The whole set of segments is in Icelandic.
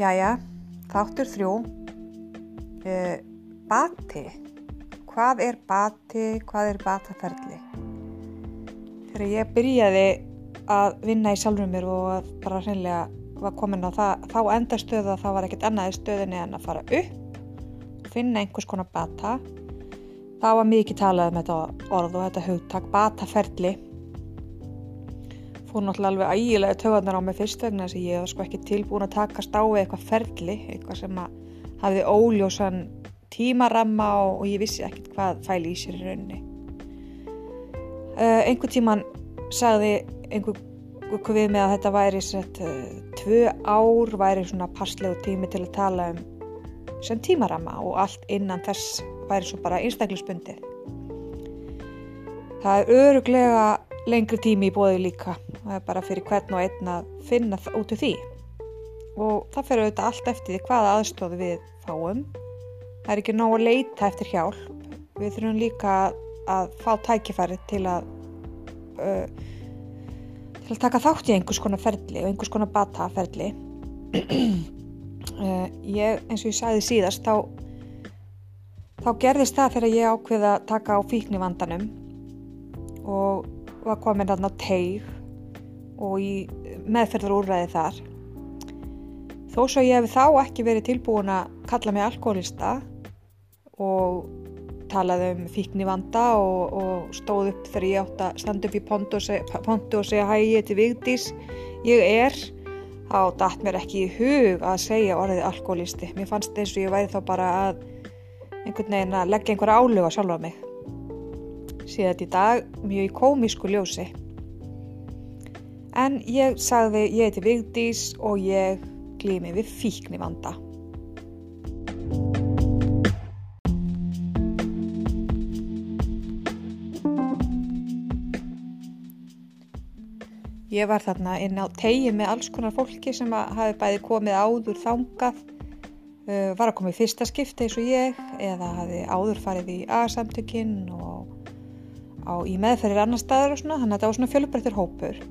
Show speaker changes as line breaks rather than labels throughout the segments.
Jæja, þáttur þrjú. Uh, bati. Hvað er bati? Hvað er bataferli? Þegar ég byrjaði að vinna í sjálfum mér og bara hreinlega var komin á það, þá endastöðu að það var ekkert annað stöðinni en að fara upp og finna einhvers konar bata. Það var mikið talað um þetta orð og þetta hugtak bataferli fór náttúrulega alveg ægilega töðanar á mig fyrst vegna þess að ég var sko ekki tilbúin að takast á eitthvað ferli, eitthvað sem að hafði óljósan tímaramma og, og ég vissi ekkert hvað fæli í sér í rauninni. Uh, einhver tíman sagði einhver við með að þetta væri sett, uh, tvö ár væri svona passlegu tími til að tala um sem tímaramma og allt innan þess væri svo bara einstaklisbundið. Það er öruglega lengri tími í bóði líka það er bara fyrir hvern og einn að finna út úr því. Og það fyrir auðvitað allt eftir því hvaða aðstofi við fáum. Það er ekki nóg að leita eftir hjálp. Við þurfum líka að fá tækifæri til að uh, til að taka þátt í einhvers konar ferli og einhvers konar bataferli. Uh, ég eins og ég sagði síðast þá þá gerðist það þegar ég ákveða að taka á fíkni vandanum og var komin að ná teig og í meðferðar úrræði þar. Þó svo ég hef þá ekki verið tilbúin að kalla mig alkoholista og talaði um fíkni vanda og, og stóð upp þegar ég átt að standa upp í pontu og segja, hæ ég til Vigdís, ég er þá dætt mér ekki í hug að segja orðið alkoholisti. Mér fannst eins og ég væri þá bara að einhvern veginn að leggja einhverja áluga sjálf á mig síðan þetta í dag mjög í komísku ljósi. En ég sagði ég heiti Vigdís og ég glými við fíkni vanda. Ég var þarna inn á tegi með alls konar fólki sem hafi bæði komið áður þangað, uh, var að koma í fyrsta skipti eins og ég eða hafi áður farið í A-samtökinn og á, í meðferðir annar staðar og svona, þannig að þetta var svona fjölubrættur hópur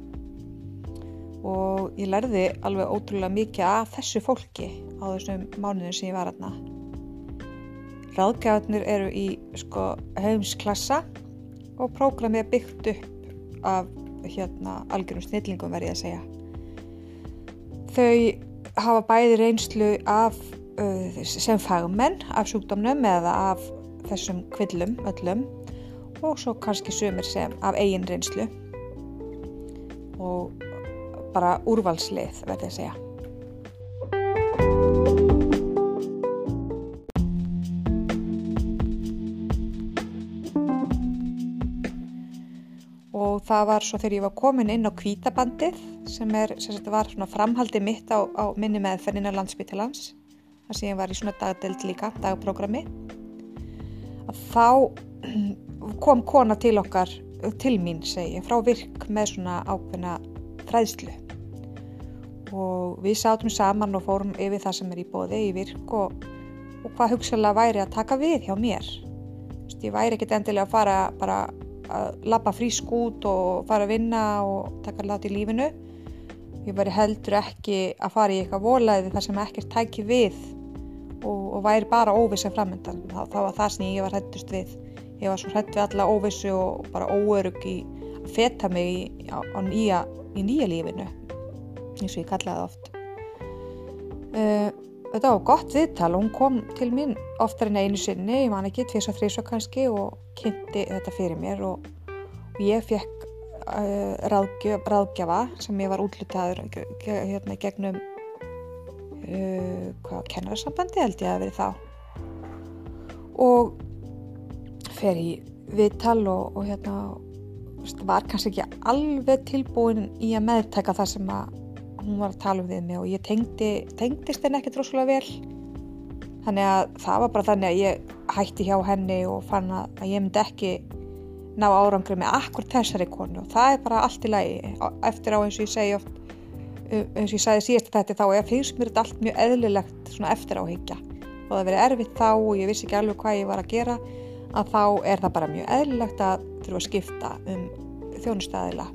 og ég lærði alveg ótrúlega mikið af þessu fólki á þessum mánuðum sem ég var aðna. Ráðgjáðnir eru í sko heimsklassa og prógramið er byggt upp af hérna algjörum snillingum verið að segja. Þau hafa bæði reynslu af uh, sem fagmenn af sjúkdómnum eða af þessum kvillum öllum og svo kannski sömur sem af eigin reynslu og bara úrvalslið verði að segja. Og það var svo þegar ég var komin inn á kvítabandið sem, er, sem var framhaldi mitt á, á minni meðferðin á landsbyttalans þar sem ég var í svona dagdelt líka, dagprogrammi að þá kom kona til okkar til mín segi, frá virk með svona ákveðna fræðslu og við sátum saman og fórum yfir það sem er í bóði í virk og, og hvað hugsalega væri að taka við hjá mér. Vist, ég væri ekkert endilega að fara bara að lappa frísk út og fara að vinna og taka láti í lífinu. Ég væri heldur ekki að fara í eitthvað volaði þar sem ekkert tæki við og, og væri bara óvissi framöndan, þá, var það sem ég var hættust við. Ég var svo hætt við alla óvissi og bara óörug í feta mig í, á, á nýja í nýja lífinu eins og ég kallaði oft. Uh, þetta var gott viðtal hún kom til mín oftar en einu sinni, ég man ekki tvís og þrís og kannski og kynnti þetta fyrir mér og, og ég fekk uh, ráðgjöf, ráðgjafa sem ég var útlutaður hérna gegnum uh, hvað kennararsambandi held ég að verið þá. Og fer í viðtal og, og hérna var kannski ekki alveg tilbúin í að meðtæka það sem að hún var að tala um við mig og ég tengdi, tengdist henni ekki droskulega vel. Þannig að það var bara þannig að ég hætti hjá henni og fann að ég myndi ekki ná árangri með akkur þessari konu. Og það er bara allt í lagi. Eftir á eins og ég segi oft eins og ég sagði síðast þetta þá ég finnst mér þetta allt mjög eðlilegt svona eftir áhyggja og það verið erfitt þá og ég vissi ekki alveg hvað ég var að gera að þá er það bara mjög eðlilegt að þurfa að skipta um þjónustæðila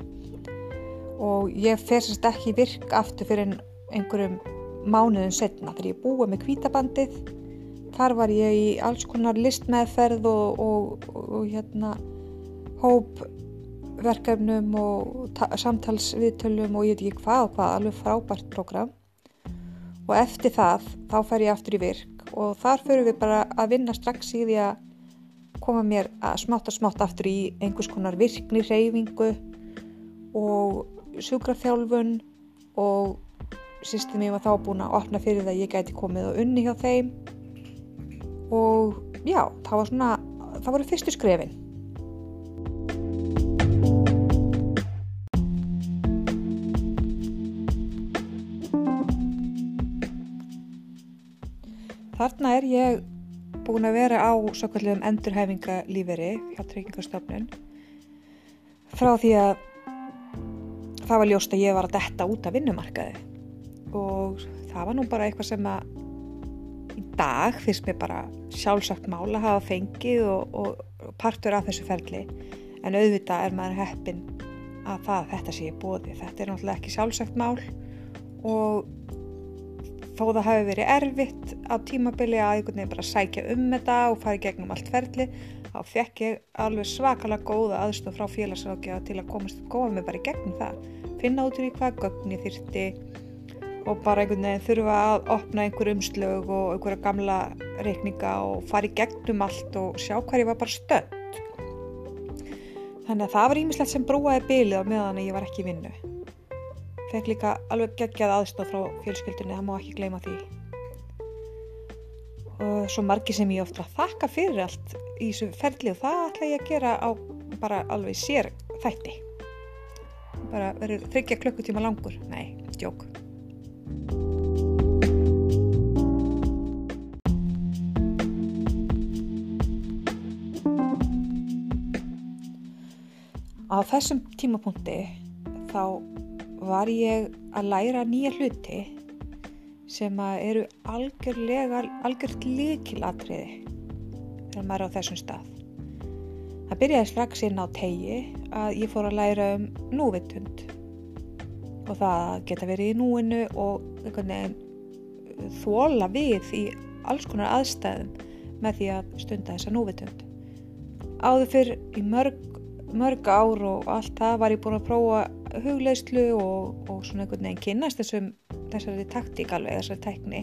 og ég fer sérst ekki virk aftur fyrir einhverjum mánuðin setna þegar ég búið með kvítabandið þar var ég í alls konar listmeðferð og, og, og, og hérna hópverkefnum og samtalsviðtölum og ég veit ekki hvað og hvað, alveg frábært program og eftir það þá fer ég aftur í virk og þar fyrir við bara að vinna strax í því að koma mér að smátt að smátt aftur í einhvers konar virkni reyfingu og sjúkrafjálfun og sýstum ég var þá búin að opna fyrir það að ég gæti komið og unni hjá þeim. Og já, það var svona það voru fyrstu skrefin. Þarna er ég búin að vera á svo kallum endurhæfingalíferi hjá Tryggingastofnun. Frá því að það var ljóst að ég var að detta út af vinnumarkaði. Og það var nú bara eitthvað sem að í dag finnst mér bara sjálfsagt mála að hafa fengið og, og partur af þessu ferli. En auðvitað er maður heppin að það, þetta sé bóði þetta er náttúrulega ekki sjálfsagt mál. Og þó það hafi verið erfitt á tímabili að einhvern veginn bara sækja um þetta og fara í gegnum allt ferli þá fekk ég alveg svakalega góða aðstof frá félagsrákja til að komast góða mig bara í gegnum það. Finna út í hvað gögn ég þyrti og bara einhvern veginn þurfa að opna einhver umslög og einhverja gamla reikninga og fara í gegnum allt og sjá hvað ég var bara stönd þannig að það var ímislegt sem brúaði bylið á meðan ég var ekki vinnu fekk líka alveg geggjað aðstof frá fjölskyldunni, það má ekki gleyma því. Og svo margi sem ég ofta þakka fyrir allt í þessu ferli og það ætla ég að gera á bara alveg sér þætti. Bara verður þryggja klukkutíma langur. Nei, djók á þessum tímapunkti þá var ég að læra nýja hluti sem eru algjörlega, algjört líkilatriði þegar maður er á þessum stað. Það byrjaði strax inn á tegi að ég fór að læra um núvitund og það geta verið í núinu og þóla við í alls konar aðstæðum með því að stunda þessa núvitund. Áður fyrr í mörg, mörg ár og allt það var ég búin að prófa hugleislu og, og svona einhvern veginn kynast þessum, þessari taktík alveg, þessari tækni.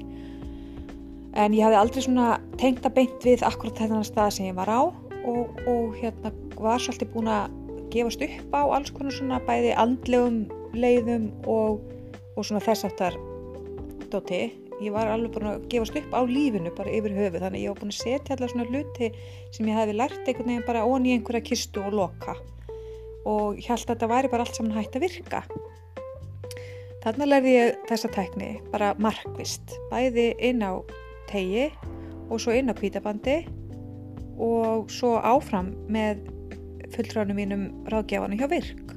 En ég hafði aldrei svona tengt að beint við akkurat þennan stað sem ég var á og, og hérna var svolítið búin að gefast upp á alls konar svona bæði andlegum leiðum og, og svona þess aftar dóti. Ég var alveg búin að gefast upp á lífinu bara yfir höfu þannig ég var búin að setja allar svona hluti sem ég hefði lært einhvern veginn bara ón í einhverja kistu og loka og held að þetta væri bara allt saman hægt að virka. Þannig lærði ég þessa tekni bara markvist, bæði inn á tegi og svo inn á kvítabandi og svo áfram með fulltránum mínum ráðgjáðanu hjá virk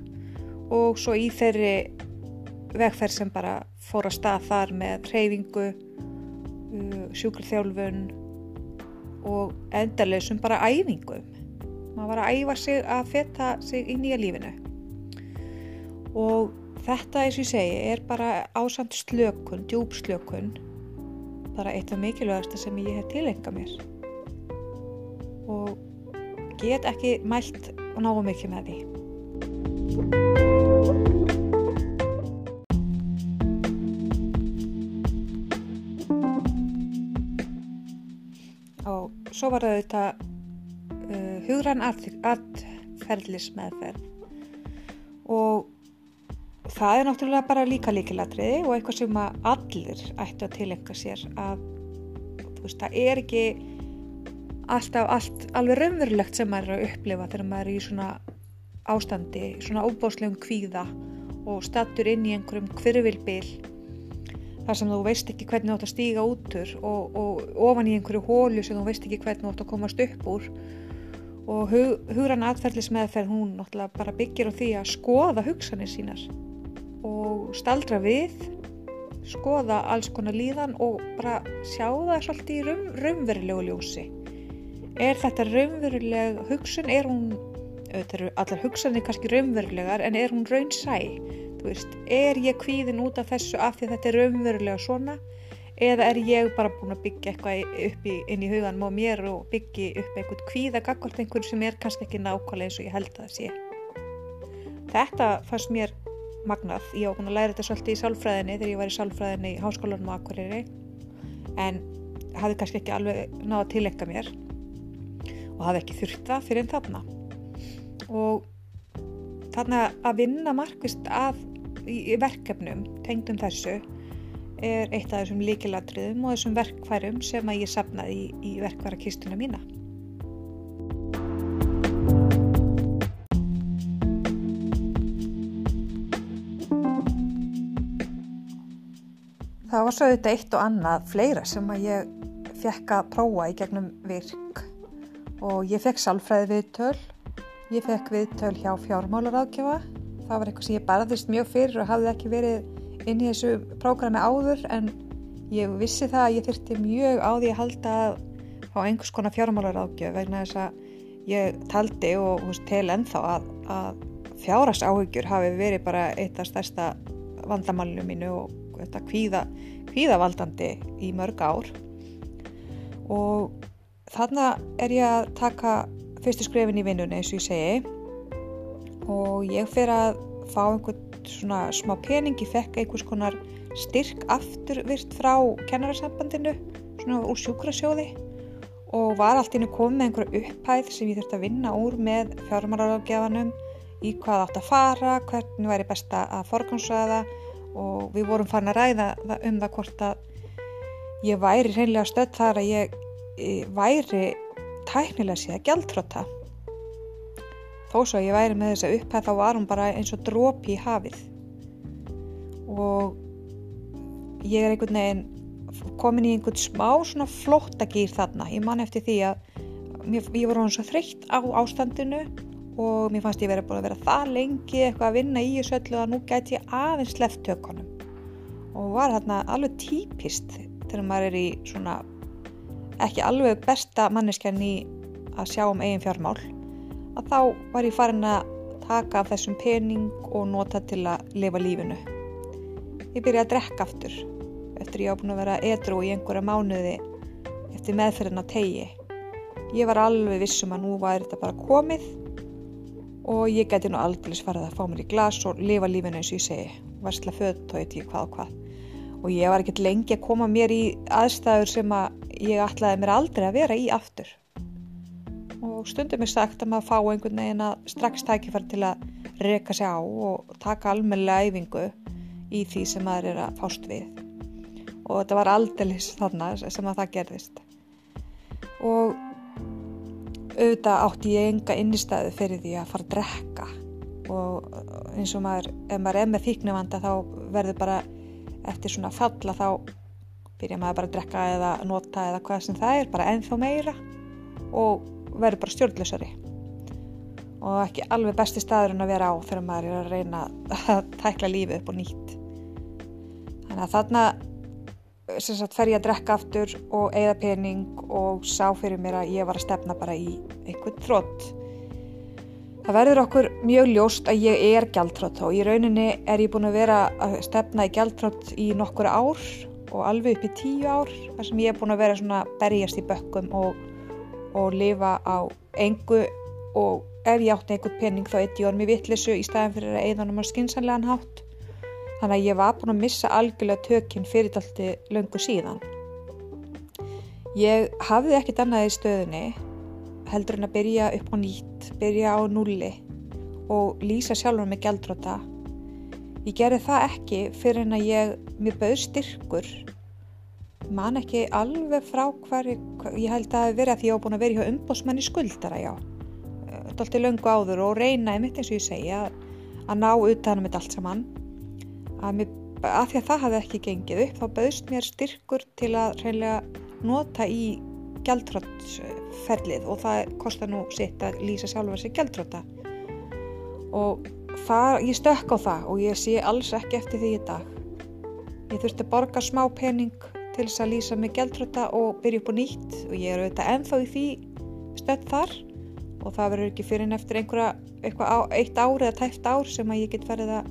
og svo í þeirri vegferð sem bara fór að stað þar með hreyfingu, uh, sjúkurþjálfun og endarleysum bara æfingum maður var að æfa sig að feta sig í nýja lífinu. Og þetta eins og ég segi er bara ásand slökun, djúb slökun bara eitt af mikilvægasta sem ég hef tilenga mér. Og get ekki mælt og náðu mikið með því. Og svo var þetta hugrann aðferðlismeðferð og það er náttúrulega bara líka líkilatriði og eitthvað sem að allir ættu að tilenga sér að veist, það er ekki alltaf allt alveg raunverulegt sem maður er að upplifa þegar maður er í svona ástandi, svona óbáslegum kvíða og stattur inn í einhverjum kvirvilbil þar sem þú veist ekki hvernig þú átt að stíga útur og, og ofan í einhverju hólu sem þú veist ekki hvernig þú átt að komast upp úr og hug, hugrann atferðlismeðferð hún náttúrulega bara byggir á því að skoða hugsanir sínar. Og staldra við skoða alls konar líðan og bara sjá það svolítið í raun, raunverulegu ljósi. Er þetta raunveruleg hugsun? Er hún, þetta eru allar hugsanir kannski raunverulegar en er hún raunsæ? Veist, er ég kvíðin út af þessu af því þetta er raunverulega svona eða er ég bara búin að byggja eitthvað upp í, inn í huganum á mér og byggja upp eitthvað kvíða gaggvart einhver sem er kannski ekki nákvæmlega eins og ég held að það sé? Þetta fannst mér magnað, ég búin að læra þetta svolítið í sálfræðinni þegar ég var í sálfræðinni í háskólanum á Akureyri en hafði kannski ekki alveg náða að tilenga mér og hafði ekki þurft það fyrir en þarna. Og þarna að vinna markvist að í verkefnum tengdum þessu er eitt af þessum líkilatriðum og þessum verkfærum sem að ég sapnaði í, í verkværakistuna mína. Það var svo auðvitað eitt og annað fleira sem að ég fekk að prófa í gegnum virk og ég fekk sálfræði viðtöl, ég fekk viðtöl hjá fjármálaráðkjafa, það var eitthvað sem ég barðist mjög fyrir og hafði ekki verið inn í þessu prógrami áður en ég vissi það að ég þurfti mjög á því að halda á einhvers konar fjármálaráðkjöf vegna þess að ég taldi og veist, tel ennþá að, að fjárhagsáhyggjur hafi verið bara eitt af stærsta vandamálinu mínu og þetta kvíða, kvíðavaldandi í mörg ár. Og þarna er ég að taka fyrstu skrefin í vinnunni eins og ég segi og ég fer að fá einhvern svona smá pening ég fekk einhvers konar styrk afturvirt frá kennararsambandinu svona úr sjúkrasjóði og var allt inn að koma með einhverju upphæð sem ég þurfti að vinna úr með fjármálarafgjafanum í hvað átt að fara, hvernig væri besta að forgansraða og við vorum farin að ræða um það hvort að ég væri hreinlega stödd þar að ég væri tæknilega séð gjaldtróta þó svo að ég væri með þessa upphæð þá var hún bara eins og drópi í hafið. Og ég er einhvern veginn komin í einhvern smá svona flóttagýr þarna. Ég man eftir því að mér, ég var hún svo þreytt á ástandinu og mér fannst ég verið búin að vera það lengi eitthvað að vinna í þessu öllu að nú gæti ég aðeins sleftökunum og var þarna alveg típist þegar maður er í svona ekki alveg besta manneskjan í að sjá um eigin fjármál að þá var ég farin að taka af þessum pening og nota til að lifa lífinu. Ég byrjaði að drekka aftur eftir ég á búin að vera edru í einhverja mánuði eftir meðferðin á tegi. Ég var alveg vissum að nú var þetta bara komið og ég gæti nú aldrei svarað að fá mér í glas og lifa lífinu eins og ég segi. Varsla född og eitthvað hvað og hvað. Og ég var ekkert lengi að koma mér í aðstæður sem að ég ætlaði mér aldrei að vera í aftur og stundum er sagt að maður fá einhvern veginn að strax tækifar til að reyka sig á og taka almennilega æfingu í því sem maður er að fást við. Og þetta var aldrei þarna sem að það gerðist. Og auðvitað átti ég enga innistæðu fyrir því að fara að drekka. Og eins og maður, ef maður er með þýknumanda þá verður bara eftir svona falla þá byrja maður bara að drekka eða nota eða hvað sem það er, bara ennþá meira. Og verður bara stjórnlösari og ekki alveg besti staðurinn að vera á þegar maður er að reyna að tækla lífið upp og nýtt. Þannig að þarna sagt, fer ég að drekka aftur og eigða pening og sá fyrir mér að ég var að stefna bara í einhvern þrótt. Það verður okkur mjög ljóst að ég er gæltrótt og í rauninni er ég búin að vera að stefna í gæltrótt í nokkur ár og alveg upp í tíu ár þar sem ég er búin að vera svona berjast í bökkum og, og lifa á engu. Og ef ég átti einhvern pening þá eitt ég ormi vittlisu í staðan fyrir að eða náttúrulega skinsanlegan hátt. Þannig að ég var búin að missa algjörlega tökinn fyrirtalti löngu síðan. Ég hafði ekkert annað í stöðunni heldur en að byrja upp á nýtt byrja á nulli og lýsa sjálfur með gældróta Ég gerði það ekki fyrir en að ég, mér bauð styrkur, man ekki alveg frá hverju, ég held að að því ég á búin að vera hjá umbósmanni skuldara, já. Er alltaf löngu áður og reynaði mitt eins og ég segja að ná utanum þetta allt saman. Að, mér, að því að það hafði ekki gengið upp, þá bauðst mér styrkur til að reynlega nota í gæltrótsferlið og það kostar nú sitt að lýsa sjálfur sig gæltróta. Og það, ég stökk á það og ég sé alls ekki eftir því í dag. Ég þurfti að borga smá pening til þess að lýsa mig gældröta og byrja upp á nýtt. Og ég er auðvitað enþá í því stödd þar. Og það verður ekki fyrir en eftir einhverja, á, eitt ár eða tæft ár sem að ég get verið að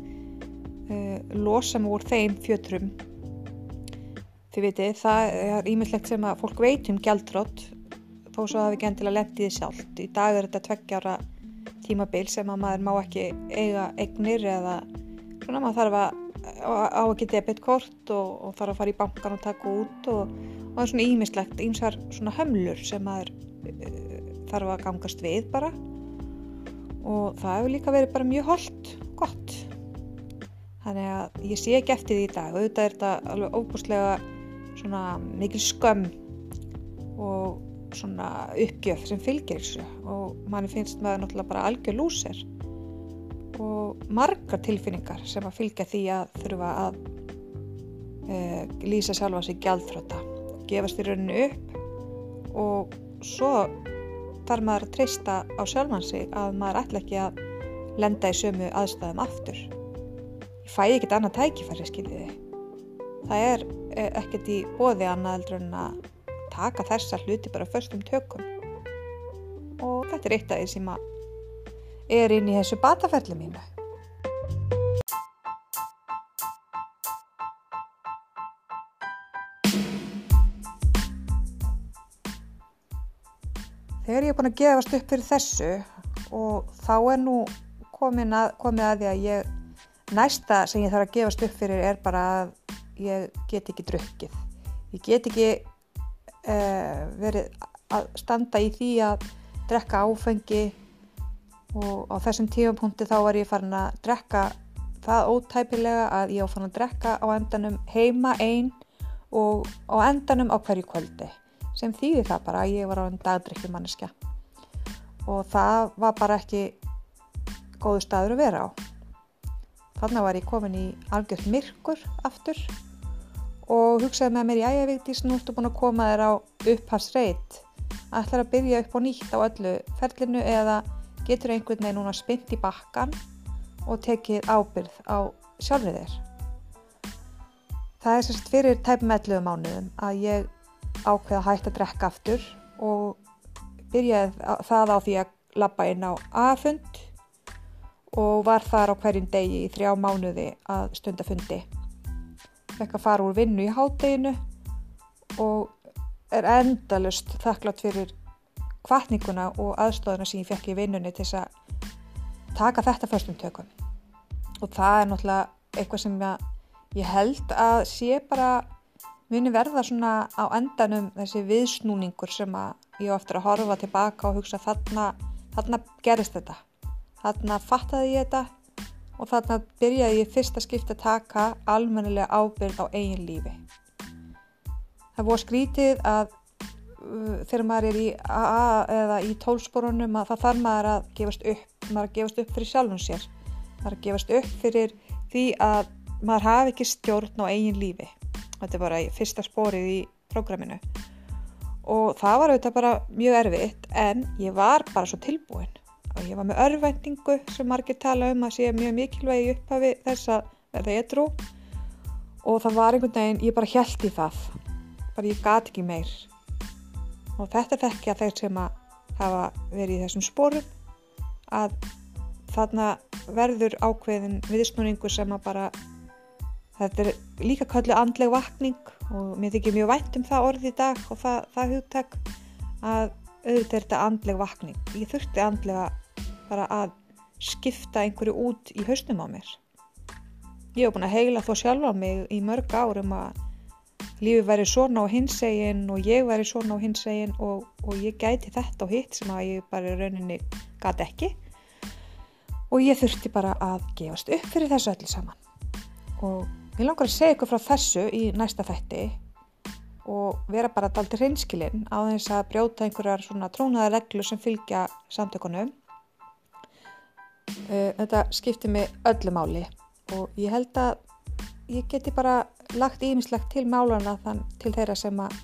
uh, losa mig úr þeim fjötrum. Þið viti það er ímyndlegt sem að fólk veit um gjaldrótt þó svo að við ekki endilega lendið því sjálft. Í dag er þetta tveggjára tímabil sem að maður má ekki eiga eignir eða svona maður þarf að á ekki debitkort og, og þarf að fara í bankan og taka út og, og það er svona ímislegt, ímsar svona hömlur sem maður uh, þarf að gangast við bara. Og það hefur líka verið bara mjög holdt gott. Þannig að ég sé ekki eftir því í dag. Auðvitað er þetta alveg óbúslega svona mikil skömm og svona uppgjöf sem fylgir þessu. Og manni finnst maður náttúrulega bara algjör lúser og margar tilfinningar sem að fylgja því að þurfa að e, lýsa sjálfa sig gjaldþróta gefast í rauninu upp og svo þarf maður að treysta á sjálfan sig að maður ætla ekki að lenda í sömu aðstæðum aftur. Ég fæ ekkert annað tækifæri skiljiði. Það er e, ekkert í bóði annað eldur en að taka þessa hluti bara förstum tökum. Og þetta er eitt af því sem að er inn í þessu bataferli mínu. Þegar ég er búin að gefast upp fyrir þessu og þá er nú að, komið að því að ég, næsta sem ég þarf að gefast upp fyrir er bara að ég get ekki drukkið. Ég get ekki uh, verið að standa í því að drekka áfengi og á þessum tímapunkti þá var ég farin að drekka það ótæpilega að ég á farin að drekka á endanum heima einn og á endanum á hverju kvöldi sem þýði það bara að ég var á einn dagdrykjumanniska og það var bara ekki góðu staður að vera á. Þannig var ég komin í algjörð myrkur aftur og hugsaði með mér, já ég veit því að nú ertu búin að koma þér á upphafsreit. Ætlar að byrja upp á nýtt á öllu ferlinu eða getur einhvern veginn núna spynt í bakkan og tekið ábyrð á sjálfrið þér. Það er sérst fyrir tæpum 11 mánuðum að ég ákveða að hætta að drekka aftur og byrjaði það á því að lappa inn á aðfund og var þar á hverjum degi í þrjá mánuði að stunda fundi. Fekk að fara úr vinnu í hátteginu og er endalust þakklátt fyrir kvartninguna og aðstofuna sem ég fekk í vinnunni til þess að taka þetta fyrstum tökum. Og það er náttúrulega eitthvað sem ég held að sé bara muni verða svona á endanum þessi viðsnúningur sem að ég eftir að horfa tilbaka og hugsa þarna, þarna gerist þetta. Þarna fattaði ég þetta og þarna byrjaði ég fyrst að skipta taka almennilega ábyrð á eigin lífi. Það voru skrítið að þegar maður er í AA eða í tólsporunum að það þarf maður að gefast upp maður að gefast upp fyrir sjálfum sér. Maður að gefast upp fyrir því að maður hafi ekki stjórn á eigin lífi. Þetta er bara fyrsta spórið í prógraminu. Og það var auðvitað bara mjög erfitt en ég var bara svo tilbúin. Og ég var með örvendingu sem margir tala um að sé mjög mikilvægi upphafi þess að verða ég trú og það var einhvern veginn, ég bara held í það. Bara ég gati ekki meir og þetta þekkja þeir sem að hafa verið í þessum spórum að þarna verður ákveðin viðsnúningu sem að bara þetta er líka kallið andleg vakning og mér þykir mjög vænt um það orði í dag og það, það hugtak að auðvitað er þetta andleg vakning. Ég þurfti andlega bara að skipta einhverju út í hausnum á mér. Ég hef búin að heila þó sjálfa mig í mörg árum að lífið væri svona á hinsegin og ég væri svona á hinsegin og, og ég gæti þetta og hitt sem að ég bara rauninni gæti ekki. Og ég þurfti bara að gefast upp fyrir þessu öllu saman. Og ég langar að segja ykkur frá þessu í næsta þætti og vera bara daldi hreinskilinn á þess að brjóta einhverjar svona trónaða reglu sem fylgja samtökunum. Þetta skiptir mig öllu máli og ég held að ég geti bara lagt ímislegt til málana þann til þeirra sem að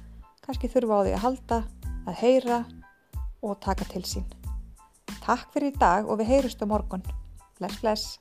kannski þurfa á því að halda, að heyra og taka til sín. Takk fyrir í dag og við heyrustum morgun. Bless, bless.